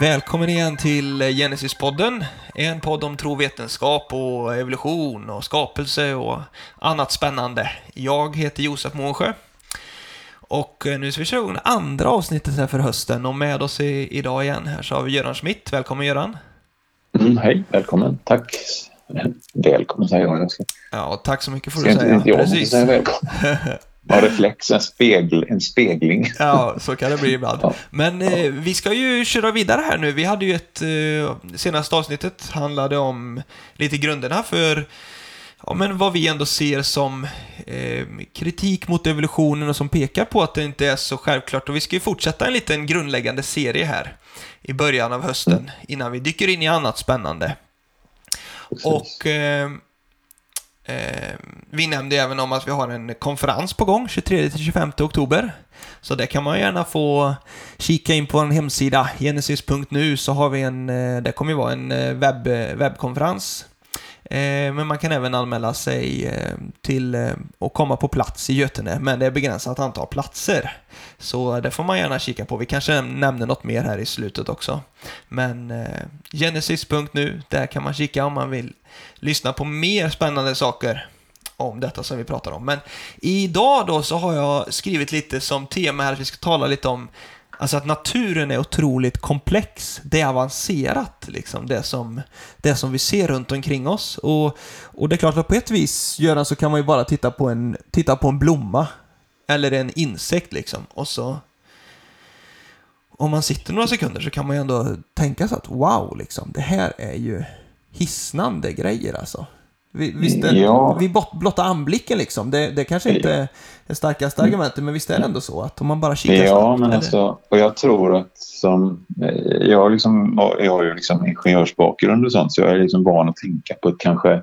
Välkommen igen till Genesis-podden. En podd om tro, vetenskap och evolution och skapelse och annat spännande. Jag heter Josef Månsjö. Och nu ska vi köra igång andra avsnittet här för hösten och med oss i, idag igen här så har vi Göran Schmidt. Välkommen Göran! Mm, hej, välkommen. Tack. Välkommen säger jag. Ja, tack så mycket får du säga. Inte jag Precis. säga välkommen. Ja, reflex, en, spegel, en spegling. Ja, så kan det bli ibland. Ja. Men eh, vi ska ju köra vidare här nu. Vi hade ju ett... Eh, senaste avsnittet handlade om lite grunderna för ja, men vad vi ändå ser som eh, kritik mot evolutionen och som pekar på att det inte är så självklart. Och vi ska ju fortsätta en liten grundläggande serie här i början av hösten mm. innan vi dyker in i annat spännande. Precis. Och Eh, Eh, vi nämnde även om att vi har en konferens på gång 23-25 oktober. Så det kan man gärna få kika in på vår hemsida genesis.nu så har vi en, eh, det kommer ju vara en eh, webb, webbkonferens. Eh, men man kan även anmäla sig eh, till eh, att komma på plats i Götene, men det är begränsat antal platser. Så det får man gärna kika på. Vi kanske nämner något mer här i slutet också. Men genesis.nu, där kan man kika om man vill lyssna på mer spännande saker om detta som vi pratar om. Men idag då så har jag skrivit lite som tema här att vi ska tala lite om Alltså att naturen är otroligt komplex. Det är avancerat, liksom, det som, det som vi ser runt omkring oss. Och, och det är klart att på ett vis, Göran, så kan man ju bara titta på en, titta på en blomma. Eller en insekt liksom. Och så... Om man sitter några sekunder så kan man ju ändå tänka sig att wow, liksom, det här är ju hisnande grejer alltså. Visst är, ja. vid blotta anblicken liksom. Det, det kanske inte är det starkaste argumentet, men visst är det ändå så att om man bara kikar Ja, snabbt, men alltså, och jag tror att som, jag, liksom, jag har ju liksom ingenjörsbakgrund och sånt, så jag är liksom van att tänka på ett kanske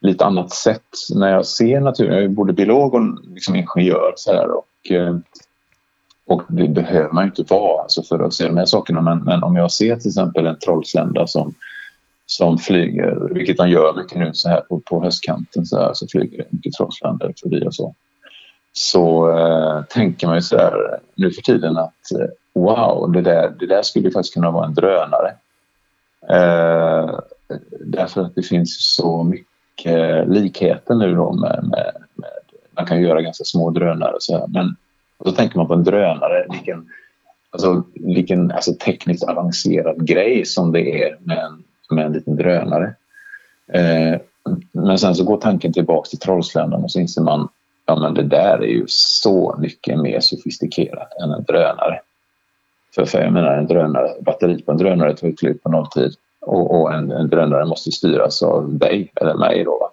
lite annat sätt när jag ser naturen. Jag är både biolog och liksom ingenjör så här, och, eh, och det behöver man ju inte vara alltså, för att se de här sakerna. Men, men om jag ser till exempel en trollslända som som flyger, vilket de gör mycket nu så här på, på höstkanten så, här, så flyger det mycket trollsländor förbi och så. Så eh, tänker man ju så här eh, nu för tiden att eh, wow, det där, det där skulle ju faktiskt kunna vara en drönare. Eh, därför att det finns så mycket likheter nu då med, med, med man kan göra ganska små drönare och så här. Men då tänker man på en drönare, vilken, alltså, vilken alltså, tekniskt avancerad grej som det är med en med en liten drönare. Eh, men sen så går tanken tillbaks till Trollsländan och så inser man ja men det där är ju så mycket mer sofistikerat än en drönare. För, för jag menar en drönare, batteriet på en drönare tar ju slut på nolltid och, och en, en, drönare måste styras av dig eller mig då.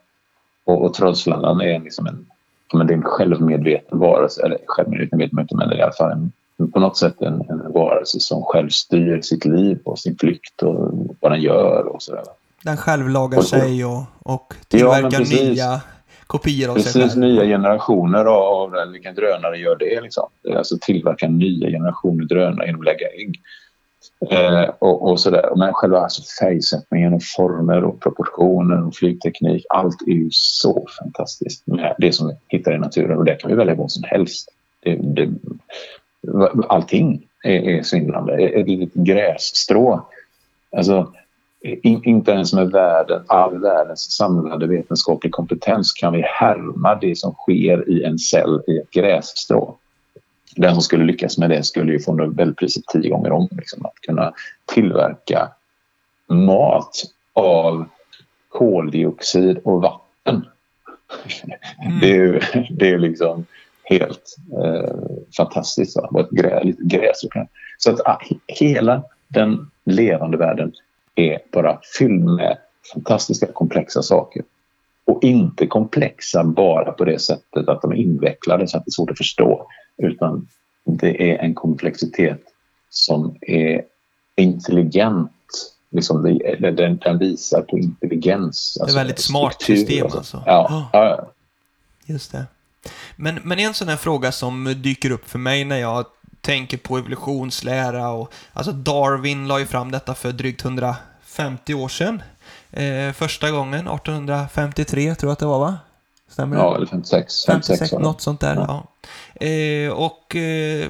Och, och Trollsländan är liksom en, men det är en självmedveten varelse, eller självmedveten vet man inte men det är i alla fall en på något sätt en, en varelse som själv styr sitt liv och sin flykt och vad den gör och sådär. Den själv lagar och, sig och, och tillverkar ja, nya kopior av precis, sig själv. nya generationer av, av vilken drönare gör det liksom. Alltså tillverka nya generationer drönare genom att lägga ägg. Eh, och, och sådär. Men själva alltså färgsättningen och former och proportioner och flygteknik. Allt är ju så fantastiskt med det som vi hittar i naturen och det kan vi välja vad som helst. Det, det, allting är, är svindlande. Ett litet grässtrå. Alltså, in, inte ens med världen, all världens samlade vetenskaplig kompetens kan vi härma det som sker i en cell i ett grässtrå. Den som skulle lyckas med det skulle ju få Nobelpriset tio gånger om. Liksom, att kunna tillverka mat av koldioxid och vatten. Mm. Det är det är liksom helt eh, fantastiskt. Va? Ett grä, lite gräs. Så att ah, hela den levande världen är bara fylld med fantastiska komplexa saker. Och inte komplexa bara på det sättet att de är invecklade så att det är svårt att förstå. Utan det är en komplexitet som är intelligent. Liksom det, den, den visar på intelligens. Alltså, det är väldigt smart system alltså. Ja, oh. ja, Just det. Men, men en sån här fråga som dyker upp för mig när jag tänker på evolutionslära och alltså Darwin la ju fram detta för drygt 150 år sedan. Eh, första gången, 1853 tror jag att det var va? Stämmer det? Ja, eller 56. 56, 56 något sånt där. Ja. ja. Eh, och eh,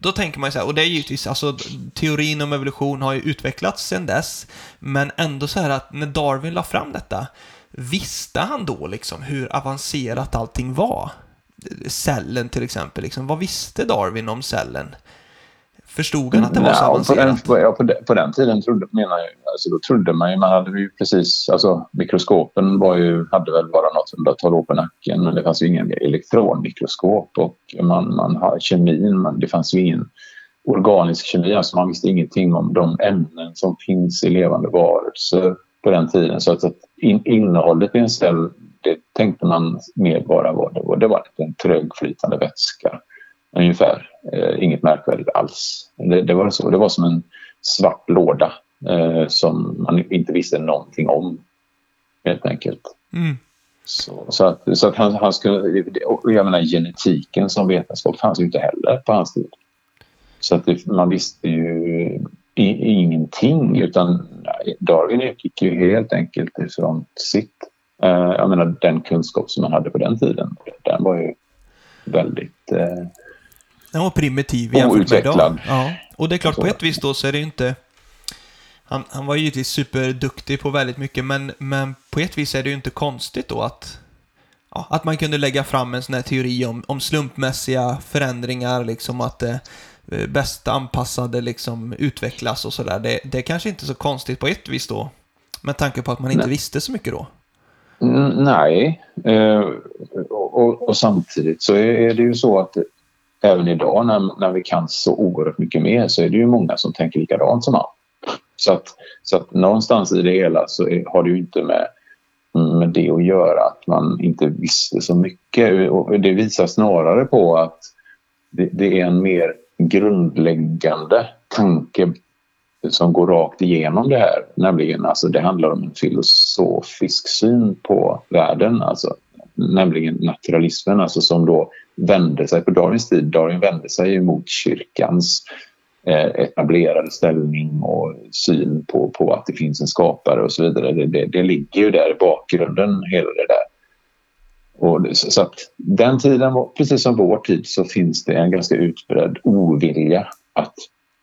då tänker man ju så här, och det är givetvis, alltså teorin om evolution har ju utvecklats sedan dess, men ändå så här att när Darwin la fram detta, visste han då liksom hur avancerat allting var? Cellen till exempel, liksom, vad visste Darwin om cellen? Förstod han att det var så avancerat? På den, ja, på, den, på den tiden trodde, menar jag, alltså, då trodde man ju, man hade ju precis, alltså mikroskopen var ju, hade väl bara något hundratal år på nacken, men det fanns ju ingen elektronmikroskop och man, man har kemin, men det fanns ju ingen organisk kemi, alltså man visste ingenting om de ämnen som finns i levande varelser på den tiden. Så att, att in, innehållet i en cell, det tänkte man mer bara var, det var, det var en trögflytande vätska ungefär. Eh, inget märkvärdigt alls. Det, det, var så. Det var som en svart låda eh, som man inte visste någonting om, helt enkelt. Mm. Så, så, att, så att han, han skulle... Jag menar, genetiken som vetenskap fanns ju inte heller på hans tid. Så att det, man visste ju i, ingenting utan Darwin utgick ju helt enkelt ifrån sitt. Eh, jag menar den kunskap som man hade på den tiden, den var ju väldigt eh, den var primitiv jämfört med idag. Ja. Och det är klart, på ett vis då så är det ju inte... Han, han var givetvis superduktig på väldigt mycket, men, men på ett vis är det ju inte konstigt då att, ja, att man kunde lägga fram en sån här teori om, om slumpmässiga förändringar, liksom att eh, bäst anpassade liksom utvecklas och sådär. Det, det är kanske inte så konstigt på ett vis då, med tanke på att man inte Nej. visste så mycket då. Nej, eh, och, och, och, samtidigt så är det ju så att även idag när, när vi kan så oerhört mycket mer så är det ju många som tänker likadant som han. Så att, så att någonstans i det hela så är, har det ju inte med, med det att göra att man inte visste så mycket. Och det visar snarare på att det, det är en mer grundläggande tanke som går rakt igenom det här. Nämligen alltså det handlar om en filosofisk syn på världen. Alltså, nämligen naturalismen alltså som då vände sig på Darwins tid. Darwin vände sig mot kyrkans eh, etablerade ställning och syn på, på att det finns en skapare och så vidare. Det, det, det ligger ju där i bakgrunden, hela det där. Och, så att den tiden, precis som vår tid, så finns det en ganska utbredd ovilja att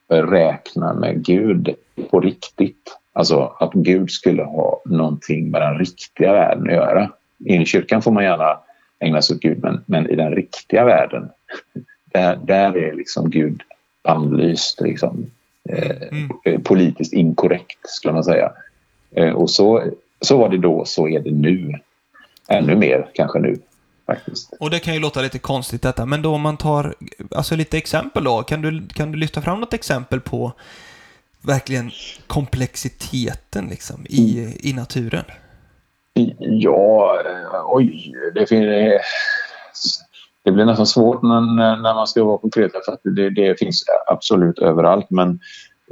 räkna med Gud på riktigt. Alltså att Gud skulle ha någonting med den riktiga världen att göra. I kyrkan får man gärna ägna sig åt Gud men, men i den riktiga världen där, där är liksom Gud bannlyst. Liksom, eh, mm. Politiskt inkorrekt skulle man säga. Eh, och så, så var det då, så är det nu. Ännu mer kanske nu. Faktiskt. Och det kan ju låta lite konstigt detta, men då om man tar alltså lite exempel då. Kan du, kan du lyfta fram något exempel på verkligen komplexiteten liksom i, mm. i naturen? Ja, eh, oj, det, finns, det blir nästan svårt när, när man ska vara konkret för att det, det finns absolut överallt. Men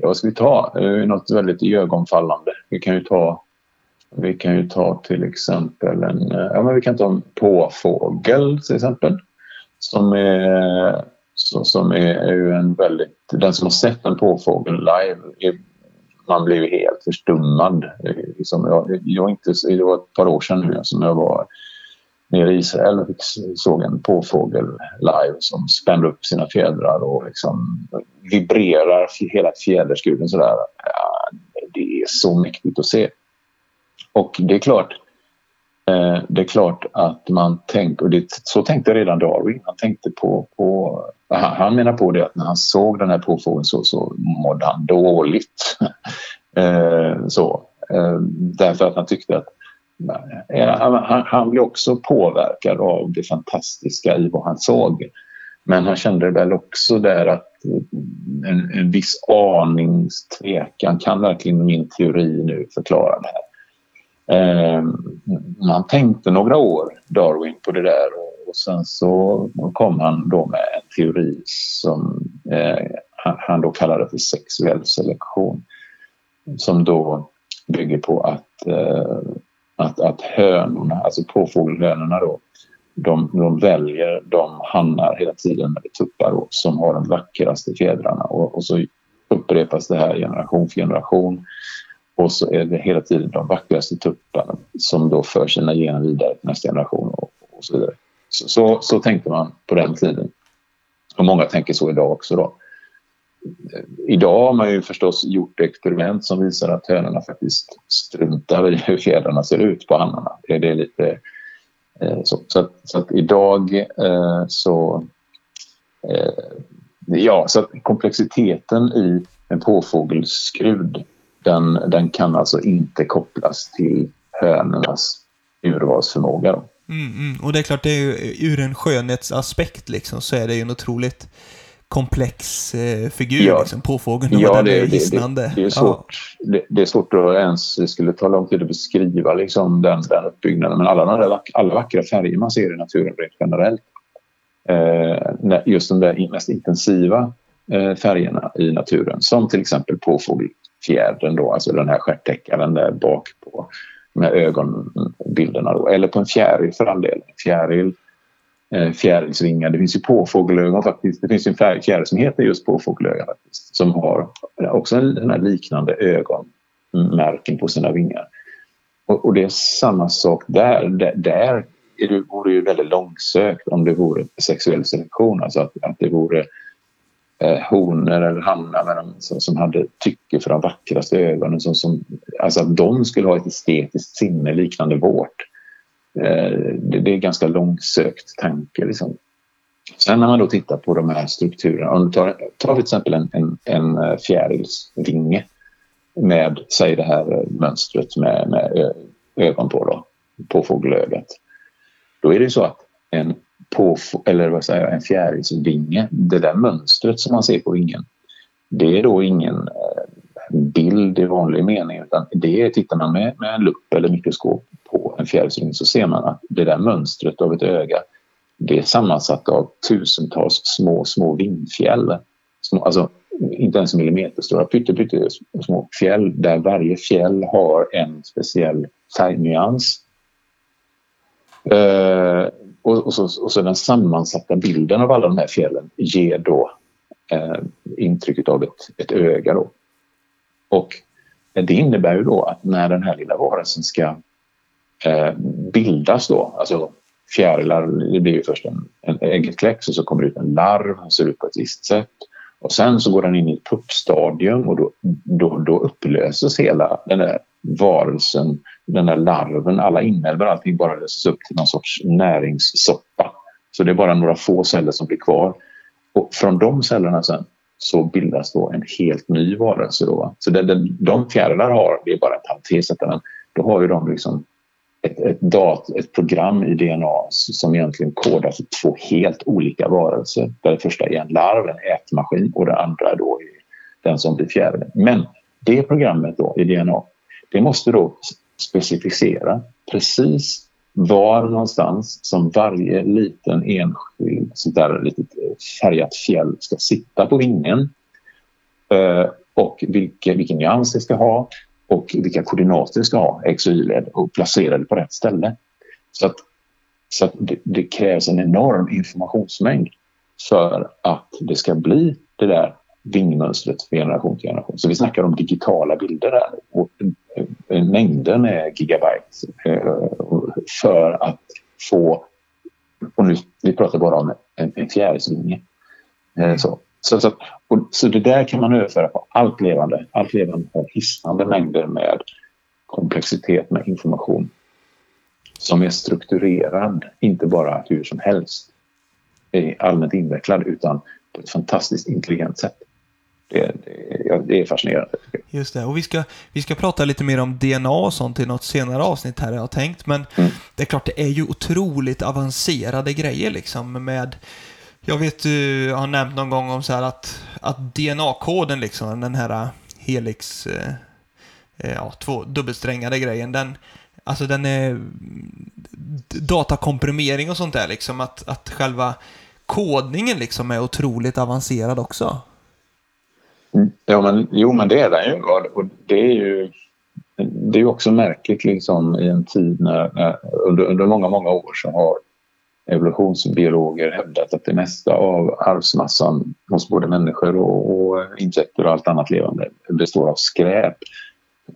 vad ska vi ta? Något väldigt iögonfallande. Vi kan ju ta vi kan ju ta till exempel en, eh, ja, men vi kan ta en påfågel till exempel. Som är, som är, är ju en väldigt, den som har sett en påfågel live är man blev helt förstummad. Liksom jag, jag inte, det var ett par år sedan nu som jag var nere i Israel och såg en påfågel live som spände upp sina fjädrar och liksom vibrerar hela fjäderskuden sådär. Ja, det är så mäktigt att se. Och det är klart, eh, det är klart att man tänker, och det, så tänkte redan Darwin, han tänkte på, på han, han menar på det att när han såg den här påfågeln så, så mådde han dåligt. eh, så, eh, därför att han tyckte att eh, han, han blev också påverkad av det fantastiska i vad han såg. Men han kände väl också där att eh, en, en viss aningstvekan, kan verkligen min teori nu förklara det här? Eh, man tänkte några år, Darwin, på det där. Och, och sen så kom han då med en teori som eh, han då kallade för sexuell selektion. Som då bygger på att, eh, att, att hönorna, alltså påfågelhönorna då, de, de väljer de hannar hela tiden med tuppar då, som har de vackraste fjädrarna. Och, och så upprepas det här generation för generation och så är det hela tiden de vackraste tupparna som då för sina gener vidare till nästa generation och, och så vidare. Så, så, så, tänkte man på den tiden. Och många tänker så idag också. Då. idag har man ju förstås gjort experiment som visar att hönorna faktiskt struntar i hur fjädrarna ser ut på hannarna. Det, det är lite eh, så. Så att, så att idag eh, så... Eh, ja, så att komplexiteten i en påfågelskrud den, den kan alltså inte kopplas till hönornas urvalsförmåga. Då. Mm, mm. Och det är klart, det är ju, ur en skönhetsaspekt liksom, så är det ju en otroligt komplex eh, figur, ja. liksom, påfågeln. Ja, det, det, det, det, är svårt, ja. det, det, är svårt att ens, det skulle ta lång tid att beskriva liksom, den, den uppbyggnaden. Men alla, de alla vackra färger man ser i naturen rent generellt, eh, just de där mest intensiva Eh, färgerna i naturen, som till exempel påfågelfjädern, då, alltså den här stjärtäckaren där bak på med ögonbilderna. Då. Eller på en fjäril för all del. Fjäril, eh, fjärilsvingar. Det finns ju påfågelögon faktiskt. Det finns en fjäril som heter just påfågelöga faktiskt. Som har också den här liknande ögonmärken på sina vingar. Och, och, det är samma sak där. Där, där är det, vore ju väldigt långsökt om det vore sexuell selektion. Alltså att, att det vore eh, honor eller hannar med dem, som, som hade tycke för de vackraste ögonen. Som, som, alltså att de skulle ha ett estetiskt sinne liknande vårt. Eh, det, det, är ganska långsökt tanke. Liksom. Sen när man då tittar på de här strukturerna, om du tar, tar till exempel en, en, en eh, fjärilsvinge med, säg det här eh, mönstret med, med ögon på då, på fågelögat. Då är det så att en på, eller vad säger jag, en fjärilsvinge, det där mönstret som man ser på vingen, det är då ingen eh, bild i vanlig mening utan det tittar man med, med en lupp eller mikroskop på en fjärilsvinge så ser man att det där mönstret av ett öga det är sammansatt av tusentals små, små vingfjäll. Små, alltså inte ens millimeterstora, pytte, små fjäll där varje fjäll har en speciell färgnyans. Eh, och, och, så, och så den sammansatta bilden av alla de här fjällen ger då eh, intrycket av ett, ett öga. Då. Och det innebär ju då att när den här lilla varelsen ska eh, bildas då, alltså fjärilar, det blir ju först en, en äggkläck och så kommer det ut en larv, som ser ut på ett visst sätt. Och sen så går den in i ett puppstadium och då, då, då upplöses hela den där varelsen, den där larven, alla inälvor, allting bara löses upp till någon sorts näringssoppa. Så det är bara några få celler som blir kvar. Och från de cellerna sen så bildas då en helt ny varelse. Då. Så det, det, de fjärilar har, det är bara en parentes, men då har ju de liksom ett, ett, dat, ett program i DNA som egentligen kodar för två helt olika varelser. Där det första är en larv, en ätmaskin och det andra då är den som blir fjärilen. Men det programmet då i DNA det måste då specificera precis var någonstans som varje liten enskild sånt där litet eh, färgat fjäll ska sitta på vingen eh, och vilken, vilken nyans det ska ha och vilka koordinater ska ha, x och y-led och placera det på rätt ställe. Så att, så att det, det, krävs en enorm informationsmängd för att det ska bli det där vingmönstret från generation till generation. Så vi snackar om digitala bilder där. Och eh, mängden är gigabyte eh, för att få... Och nu, vi pratar bara om en, en fjärilsvinge. Eh, så, så, så, så det där kan man överföra på allt levande. Allt levande har hisnande mängder med komplexitet med information som är strukturerad, inte bara hur som helst, allmänt invecklad utan på ett fantastiskt intelligent sätt det, det, det, är fascinerande. Just det, och vi ska, vi ska prata lite mer om DNA och sånt i något senare avsnitt här, jag har tänkt. Men mm. det är klart, det är ju otroligt avancerade grejer liksom med jag vet, du har nämnt någon gång om så här att, att DNA-koden, liksom, den här äh, helix, eh, ja, två dubbelsträngade grejen, den, alltså den är datakomprimering och sånt där, liksom, att, att själva kodningen liksom är otroligt avancerad också. Mm. Ja, men, jo, men det är den ju. Och det är ju det är också märkligt liksom, i en tid när, när under, under många, många år så har evolutionsbiologer hävdat att det mesta av arvsmassan hos både människor och, och insekter och allt annat levande består av skräp.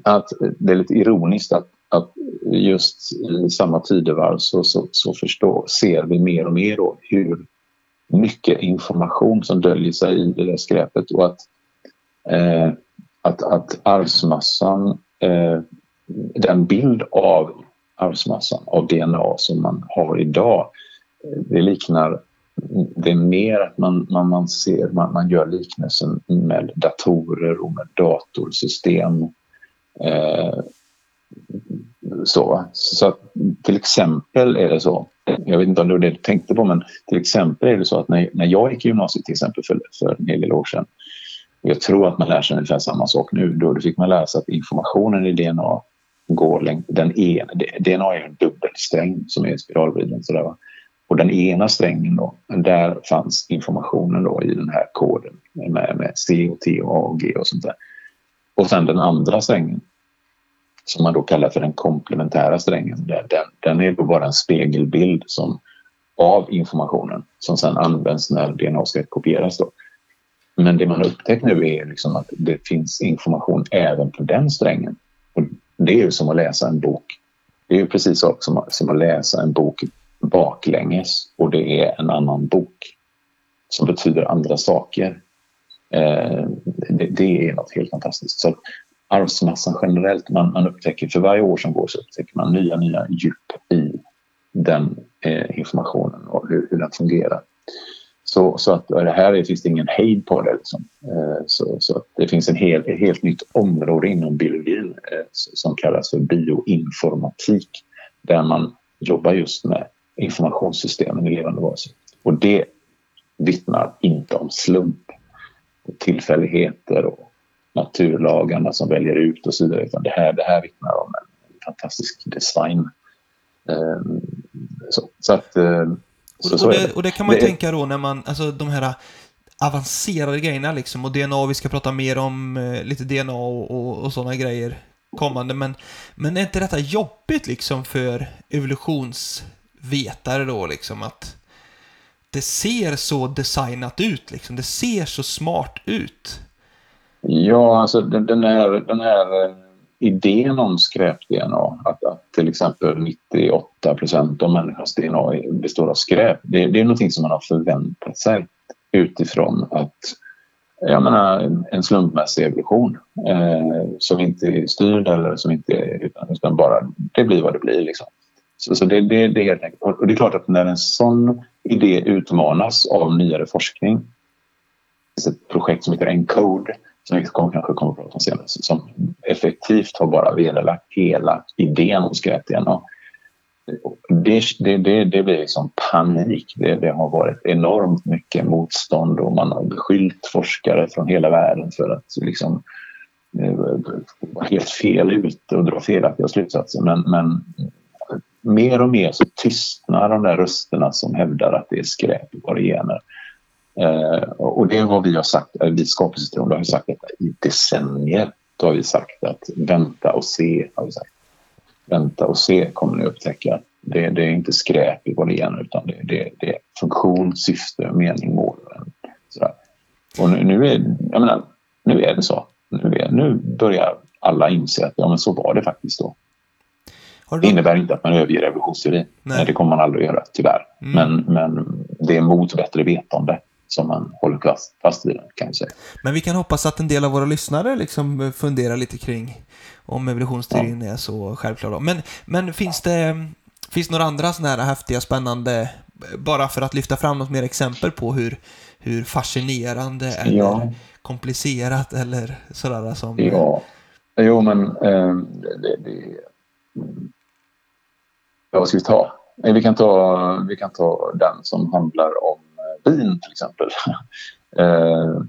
Att det är lite ironiskt att, att just i samma tidevarv så, så, så förstår, ser vi mer och mer då hur mycket information som döljer sig i det där skräpet och att eh, att, att arvsmassan, eh, den bild av arvsmassan, av DNA som man har idag, eh, det liknar det är mer att man, man, man ser, man, man gör liknelsen med datorer och med datorsystem. Eh, så, så att, till exempel är det så, jag vet inte om det var det du tänkte på, men till exempel är det så att när, när jag gick i gymnasiet till exempel för, för en hel del år sedan, jag tror att man lär sig ungefär samma sak nu, då fick man lära sig att informationen i DNA går längs den ena, DNA är en dubbelsträng som är spiralvriden sådär va. Och den ena strängen då, där fanns informationen då i den här koden med, med C och T och A och G och sånt där. Och sen den andra strängen som man då kallar för den komplementära strängen. Den, den är då bara en spegelbild som, av informationen som sen används när DNA ska kopieras. Då. Men det man upptäckt nu är liksom att det finns information även på den strängen. Och det är ju som att läsa en bok. Det är ju precis som, som att läsa en bok baklänges och det är en annan bok som betyder andra saker. Eh, det, det, är något helt fantastiskt. Så arvsmassan generellt, man, man upptäcker för varje år som går så upptäcker man nya, nya djup i den eh, informationen och hur, hur den fungerar. Så, så att det här finns det ingen hejd på det. Liksom. Eh, så, så det finns en hel, ett helt nytt område inom biologin eh, som kallas för bioinformatik där man jobbar just med informationssystemen i levande varelser. Och det vittnar inte om slump, och tillfälligheter och naturlagarna som väljer ut och så vidare. Utan det här, det här vittnar om en fantastisk design. Ehm, så, så att, eh, så, så och, det, och, det, kan man det, tänka då när man, alltså de här avancerade grejerna liksom och DNA, vi ska prata mer om eh, lite DNA och, och, och sådana grejer kommande, men, men är inte detta jobbigt liksom för vetare då liksom att det ser så designat ut liksom, det ser så smart ut. Ja, alltså den, den här, den här eh, idén om skräp-DNA, att, att till exempel 98 procent av människans DNA består av skräp, det, det är någonting som man har förväntat sig utifrån att jag menar, en slumpmässig evolution eh, som inte är styrd eller som inte utan, utan bara det blir vad det blir. Liksom. Så, så det, det, det är helt enkelt. Och det är klart att när en sån idé utmanas av nyare forskning, det finns ett projekt som heter Encode som vi kanske kommer att prata om senare, som effektivt har bara vederlagt hela idén om skräp-DNA. Det, det, det, det blir liksom panik. Det, det, har varit enormt mycket motstånd och man har beskyllt forskare från hela världen för att liksom vara helt fel ute och dra felaktiga slutsatser. Men, men mer och mer så tystnar de där rösterna som hävdar att det är skräp i våra gener. Eh, och det är vad vi har sagt, eh, vi skapelsetron har sagt detta i decennier. Då har vi sagt att vänta och se, har vi sagt. Vänta och se kommer ni upptäcka. Det, det är inte skräp i våra gener utan det, det, det är funktion, syfte, mening, mål. Sådär. Och nu, nu, är, jag menar, nu är det så. Nu, är, nu börjar alla inse att ja, men så var det faktiskt då. Det innebär inte att man överger evolutionsteorin. Nej. Nej. det kommer man aldrig att göra, tyvärr. Mm. Men, men det är mot bättre vetande som man håller fast, fast vid den, kan jag säga. Men vi kan hoppas att en del av våra lyssnare liksom funderar lite kring om evolutionsteorin ja. är så självklar. Men, men finns det finns några andra sådana här häftiga, spännande, bara för att lyfta fram något mer exempel på hur, hur fascinerande eller ja. komplicerat eller sådär som... Ja, jo men eh, det, det, Ja, vad ska vi ta? Vi kan ta, vi kan ta den som handlar om eh, bin till exempel. Eh,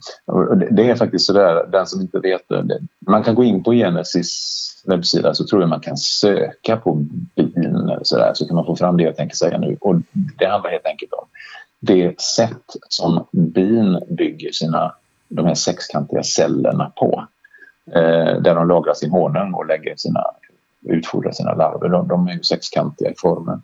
det är faktiskt sådär, den som inte vet det. Man kan gå in på Genesis webbsida så tror jag man kan söka på bin eller sådär så kan man få fram det jag tänker säga nu. Och det handlar helt enkelt om det sätt som bin bygger sina, de här sexkantiga cellerna på. Eh, där de lagrar sin honung och lägger sina, utfodrar sina larver. De, de är ju sexkantiga i formen.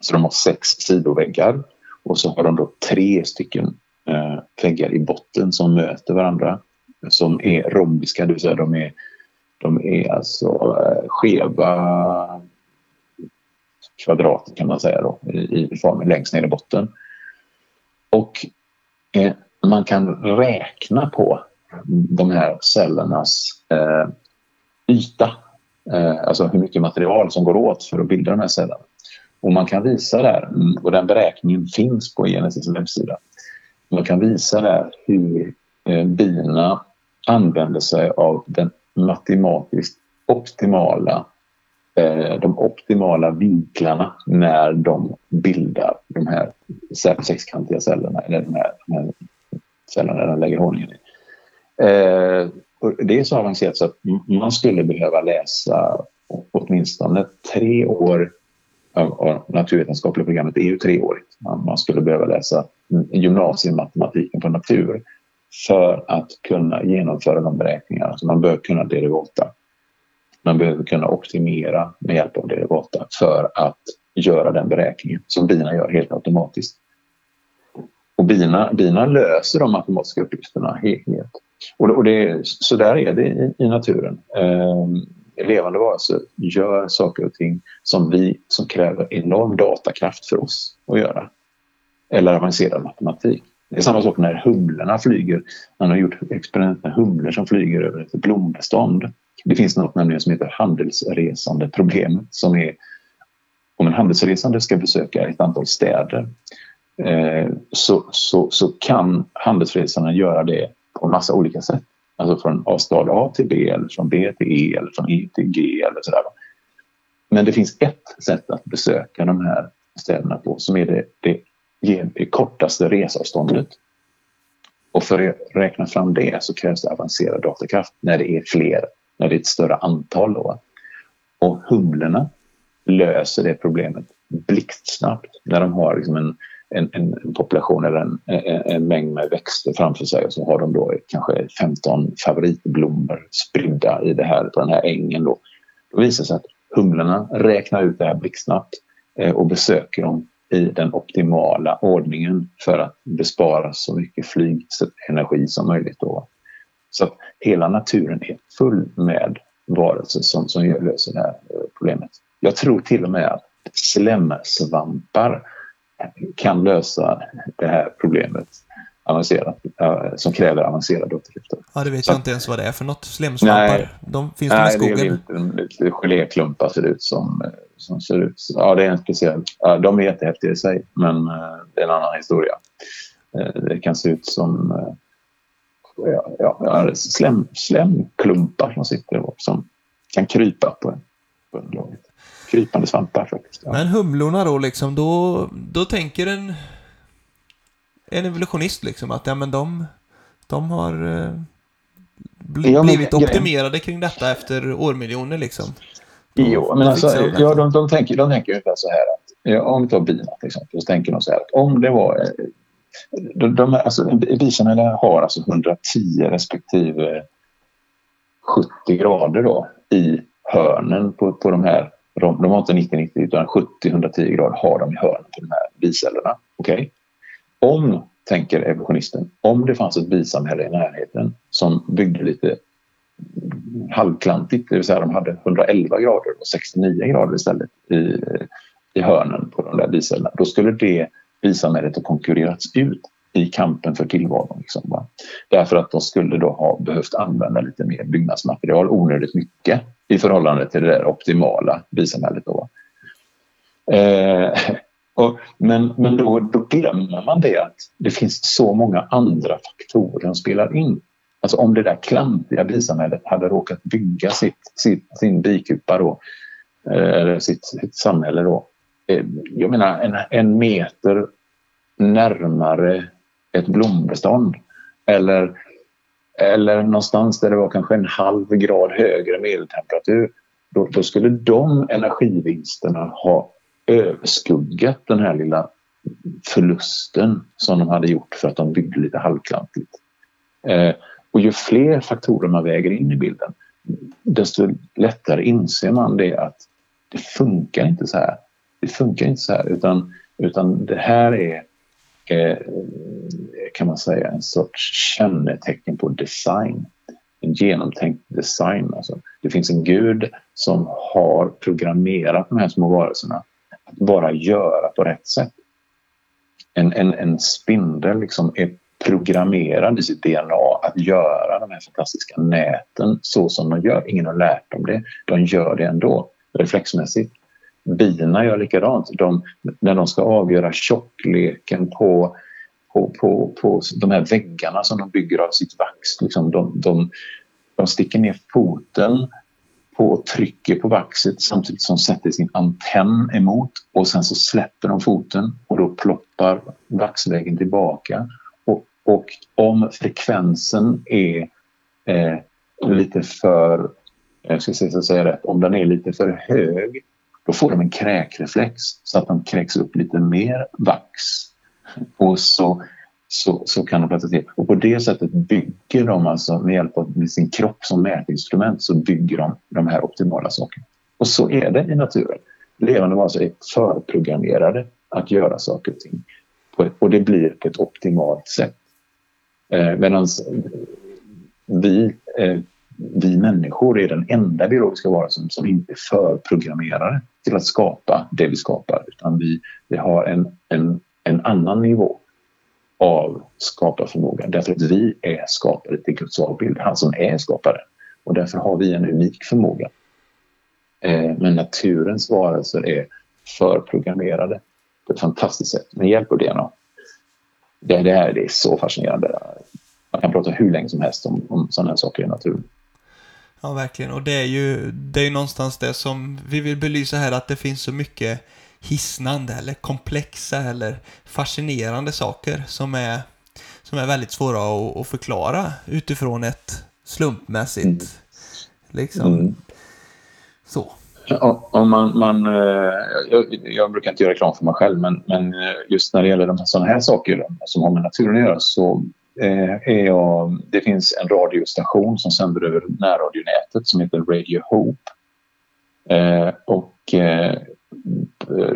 Så de har sex sidoväggar och så har de då tre stycken eh, väggar i botten som möter varandra som är rombiska, det vill säga de är, de är alltså eh, skeva kvadrat kan man säga då, i, i formen längst ner i botten. Och eh, man kan räkna på de här cellernas eh, yta. Eh, alltså hur mycket material som går åt för att bilda de här cellerna. Och man kan visa där, mm, och den beräkningen finns på Genesis webbsida. Man kan visa där hur eh, bina använder sig av den matematiskt optimala eh, de optimala vinklarna när de bildar de här sexkantiga cellerna, eller de här, de här cellerna de lägger honungen i. Eh, det är så avancerat så att man skulle behöva läsa åtminstone tre år av naturvetenskapliga programmet det är ju treårigt. Man skulle behöva läsa gymnasiematematiken på natur för att kunna genomföra de beräkningarna. Så man bör kunna derivata. Man behöver kunna optimera med hjälp av derivata för att göra den beräkningen som bina gör helt automatiskt. Och bina, bina löser de matematiska uppgifterna helt. Och, och det, så där är det i, i naturen. Eh, levande varelser gör saker och ting som, vi, som kräver enorm datakraft för oss att göra. Eller avancerad matematik. Det är samma sak när humlorna flyger. Man har gjort experiment med humlor som flyger över ett blombestånd. Det finns något nämligen som heter handelsresande problem som är om en handelsresande ska besöka ett antal städer eh, så, så, så kan handelsresanden göra det på massa olika sätt. Alltså från stad A till B eller från B till E eller från E till G eller sådär. Men det finns ett sätt att besöka de här städerna på som är det, det, det kortaste resavståndet. Och för att räkna fram det så krävs det avancerad datakraft när det är fler, när det är ett större antal. Då. Och humlorna löser det problemet blixtsnabbt när de har liksom en en, en, population eller en, en, en, mängd med växter framför sig och så har de då kanske 15 favoritblommor spridda i det här, på den här ängen. Då. Då visar det sig att humlorna räknar ut det här blixtsnabbt eh, och besöker dem i den optimala ordningen för att bespara så mycket flygenergi som möjligt. Då. Så att hela naturen är full med varelser som, som löser det här eh, problemet. Jag tror till och med att slemsvampar kan lösa det här problemet avancerat, äh, som kräver avancerad återklyftor. Ja, det vet så, jag inte ens vad det är för något. Slemsvampar, de finns nej, de i skogen? Nej, det är geléklumpar ser det ut som. som ser ut. Ja, det är en speciell. Ja, de är jättehäftiga i sig, men äh, det är en annan historia. Äh, det kan se ut som ja, ja, slem, slemklumpar som sitter och som kan krypa på en, på en krypande svampar faktiskt. Ja. Men humlorna då liksom, då, då tänker en, en evolutionist liksom att ja men de, de har eh, bl ja, blivit optimerade kring detta efter årmiljoner liksom. Jo, men alltså, ja, de, de, tänker, de tänker ungefär så här att, ja, om vi tar bina till exempel, så tänker de så här att om det var eh, de, de, alltså, bisamhälle har alltså 110 respektive 70 grader då i hörnen på, på de här de, de har inte 90-90 utan 70-110 grader har de i hörnen på de här bicellerna. Okay? Om, tänker evolutionisten, om det fanns ett bisamhälle i närheten som byggde lite halvklantigt, det vill säga de hade 111 grader och 69 grader istället i, i hörnen på de där bicellerna, då skulle det bisamhället ha konkurrerats ut i kampen för tillvaron. Liksom, Därför att de skulle då ha behövt använda lite mer byggnadsmaterial onödigt mycket i förhållande till det där optimala bisamhället. Då. Eh, och, men men då, då glömmer man det att det finns så många andra faktorer som spelar in. Alltså om det där klantiga bisamhället hade råkat bygga sitt, sitt, sin bikupa då, eh, eller sitt, sitt samhälle då. Eh, jag menar en, en meter närmare ett blombestånd eller eller någonstans där det var kanske en halv grad högre medeltemperatur då, då skulle de energivinsterna ha överskuggat den här lilla förlusten som de hade gjort för att de byggde lite halvklantigt. Eh, och ju fler faktorer man väger in i bilden desto lättare inser man det att det funkar inte så här. Det funkar inte så här utan, utan det här är Eh, kan man säga en sorts kännetecken på design. En genomtänkt design. Alltså, det finns en gud som har programmerat de här små varelserna att bara göra på rätt sätt. En, en, en spindel liksom är programmerad i sitt DNA att göra de här fantastiska näten så som de gör. Ingen har lärt dem det. De gör det ändå, reflexmässigt. Bina gör likadant. De, när de ska avgöra tjockleken på, på, på, på de här väggarna som de bygger av sitt vax. Liksom de, de, de sticker ner foten på och trycker på vaxet samtidigt som de sätter sin antenn emot och sen så släpper de foten och då ploppar vaxväggen tillbaka. Och, och om frekvensen är eh, lite för, eh, jag ska säga rätt, om den är lite för hög då får de en kräkreflex så att de kräks upp lite mer vax. Och så så, så kan de platta till. Och på det sättet bygger de alltså med hjälp av sin kropp som mätinstrument så bygger de de här optimala sakerna. Och så är det i naturen. Levande varelser är förprogrammerade att göra saker och ting. Och det blir på ett optimalt sätt. Eh, Medan vi, eh, vi människor är den enda biologiska varelsen som inte är förprogrammerade till att skapa det vi skapar. Utan vi, vi har en, en, en annan nivå av skaparförmåga. Därför att vi är skapare till Guds avbild, han som är skapare. Och därför har vi en unik förmåga. Eh, men naturens varelser är förprogrammerade på ett fantastiskt sätt med hjälp av DNA. Det, det, här, det är så fascinerande. Man kan prata hur länge som helst om, om sådana här saker i naturen. Ja, verkligen. Och det är ju det är någonstans det som vi vill belysa här, att det finns så mycket hisnande eller komplexa eller fascinerande saker som är, som är väldigt svåra att, att förklara utifrån ett slumpmässigt mm. liksom. Mm. Så. Om man, man, eh, jag, jag, brukar inte göra reklam för mig själv men, men eh, just när det gäller de, sådana här saker som har med naturen att göra så Eh, är jag, det finns en radiostation som sänder över närradionätet som heter Radio Hope. Eh, och eh,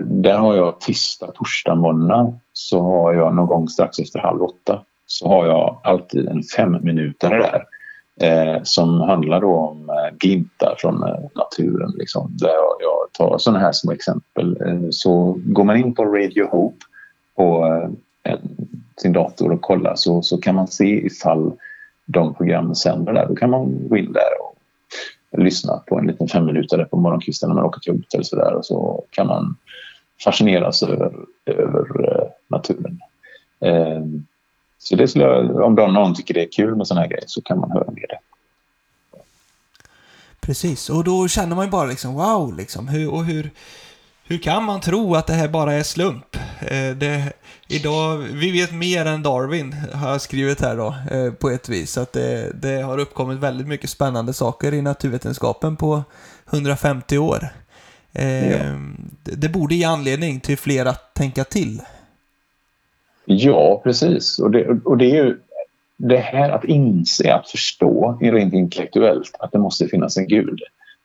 där har jag tisdag, torsdag, måndag så har jag någon gång strax efter halv åtta så har jag alltid en fem minuter där eh, som handlar då om eh, glimtar från eh, naturen. Liksom, där jag, jag tar sådana här små exempel. Eh, så går man in på Radio Hope på eh, Eh, sin dator och kollar så, så kan man se ifall de programmen sänder där. Då kan man gå in där och lyssna på en liten fem minuter på morgonkvisten när man åker till jobbet eller sådär och så kan man fascineras över, över eh, naturen. Eh, så det skulle jag, om någon tycker det är kul med sådana här grejer så kan man höra med det. Precis, och då känner man ju bara liksom wow, liksom, hur, och hur, hur kan man tro att det här bara är slump? Eh, det, idag, vi vet mer än Darwin, har jag skrivit här då, eh, på ett vis. Att det, det har uppkommit väldigt mycket spännande saker i naturvetenskapen på 150 år. Eh, ja. Det borde ge anledning till fler att tänka till. Ja, precis. Och det, och det är ju det här att inse, att förstå rent intellektuellt att det måste finnas en gud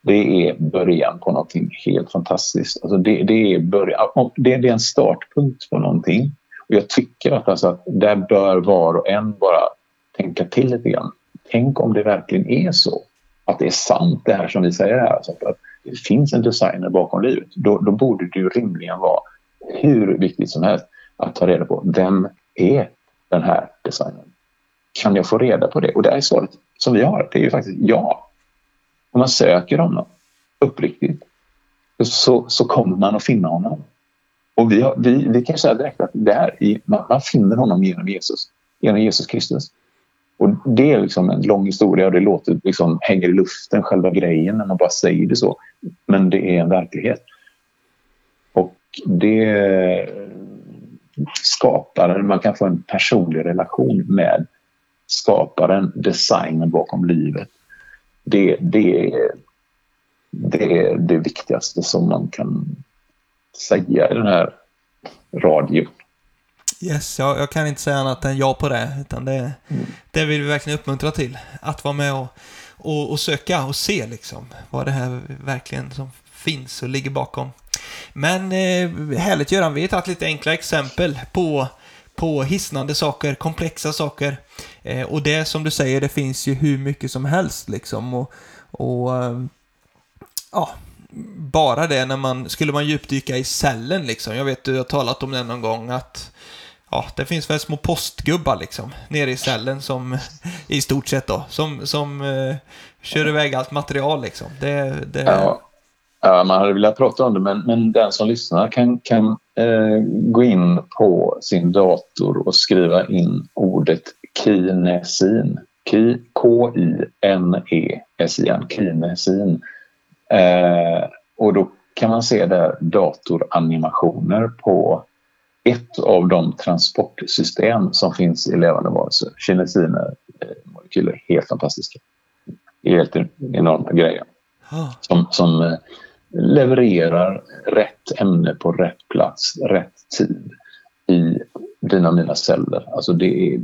det är början på någonting helt fantastiskt. Alltså det, det, är början, det, det, är en startpunkt på någonting. Och jag tycker att, alltså att där bör var och en bara tänka till lite grann. Tänk om det verkligen är så. Att det är sant det här som vi säger här. Alltså att det finns en designer bakom livet. Då, då borde det ju rimligen vara hur viktigt som helst att ta reda på vem är den här designern? Kan jag få reda på det? Och det är svaret som vi har. Det är ju faktiskt ja. Om man söker honom uppriktigt så, så kommer man att finna honom. Och vi, har, vi, vi kan säga direkt att där i, man, man finner honom genom Jesus, genom Jesus Kristus. Och det är liksom en lång historia och det låter liksom, hänger i luften, själva grejen, när man bara säger det så. Men det är en verklighet. Och det skapar, man kan få en personlig relation med skaparen, designen bakom livet det, det, det är det viktigaste som man kan säga i den här radion. Yes, jag, jag, kan inte säga annat än ja på det. Utan det, mm. det vill vi verkligen uppmuntra till. Att vara med och, och, och, söka och se liksom vad det här verkligen som finns och ligger bakom. Men eh, härligt Göran, vi har tagit lite enkla exempel på på hisnande saker, komplexa saker. Eh, och det som du säger, det finns ju hur mycket som helst liksom. Och, och eh, ja, bara det när man, skulle man djupdyka i cellen liksom. Jag vet du har talat om det någon gång att ja, det finns väl små postgubbar liksom, nere i cellen som, i stort sett då, som, som eh, kör iväg allt material liksom. Det, det... Ja. ja. man hade velat prata om det, men, men den som lyssnar kan, kan uh, gå in på sin dator och skriva in ordet kinesin. K-I-N-E-S-I-N, kinesin. Uh, och då kan man se där datoranimationer på ett av de transportsystem som finns i levande varelser. Kinesiner, eh, molekyler, helt fantastiska. Helt enorma grejer. Som, som eh, levererar rätt ämne på rätt plats, rätt tid i dina och mina celler. Alltså det är...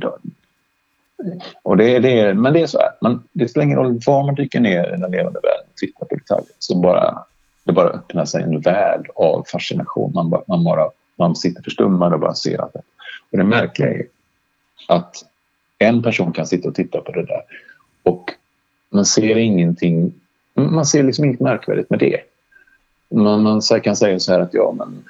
Och det, det är men det är så här, man, det spelar ingen roll var man dyker ner i den levande världen och tittar på detaljer. Så bara, det bara öppnar sig en värld av fascination. Man bara, man bara man sitter förstummad och bara ser att det. Och det märkliga är att en person kan sitta och titta på det där och man ser ingenting, man ser liksom inget märkvärdigt med det. Man, man kan säga så här att ja men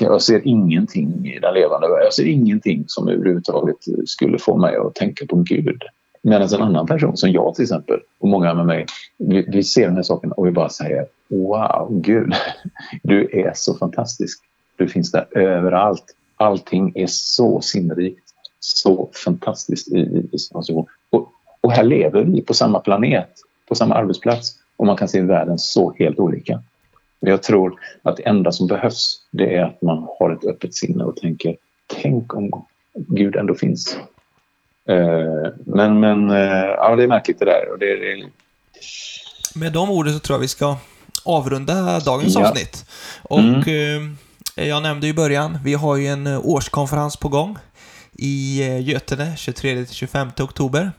jag ser ingenting i den levande världen. Jag ser ingenting som överhuvudtaget skulle få mig att tänka på Gud. Medan en annan person, som jag till exempel, och många med mig, vi, vi ser den här saken och vi bara säger Wow, Gud, du är så fantastisk. Du finns där överallt. Allting är så sinnrikt, så fantastiskt i, i, i och, och här lever vi på samma planet, på samma arbetsplats och man kan se världen så helt olika. Jag tror att det enda som behövs det är att man har ett öppet sinne och tänker tänk om Gud ändå finns. Uh, men men uh, ja, det är märkligt det där. Och det, det... Med de orden så tror jag vi ska avrunda dagens ja. avsnitt. Och mm. Eh, jag nämnde i början, vi har ju en eh, årskonferens på gång i eh, Götene 23-25 oktober.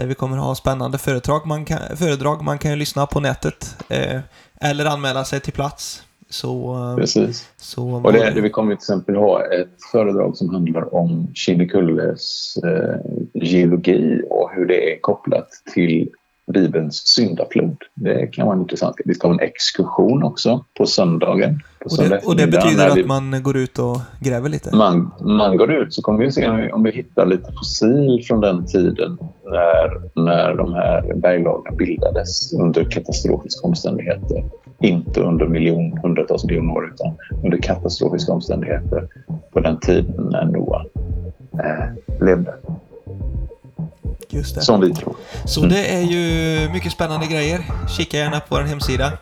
Där vi kommer ha spännande föredrag. Man kan, föredrag. Man kan lyssna på nätet eh, eller anmäla sig till plats. Så, Precis. Så och det, det, vi kommer till exempel ha ett föredrag som handlar om Kinnekulles eh, geologi och hur det är kopplat till Bibelns syndaflod. Det kan vara intressant. Vi ska ha en exkursion också på söndagen. På och, det, och det betyder vi, att man går ut och gräver lite? Man, man går ut så kommer vi se om vi, om vi hittar lite fossil från den tiden när, när de här berglagren bildades under katastrofiska omständigheter. Inte under miljon, hundratals miljoner år utan under katastrofiska omständigheter på den tiden när Noa eh, levde. Just det. Som vi tror. Så mm. det är ju mycket spännande grejer. Kika gärna på vår hemsida.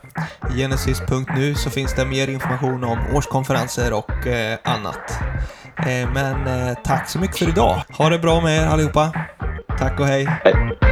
Genesis.nu så finns det mer information om årskonferenser och eh, annat. Eh, men eh, tack så mycket för idag. Ha det bra med er allihopa. Tack och hej. hej.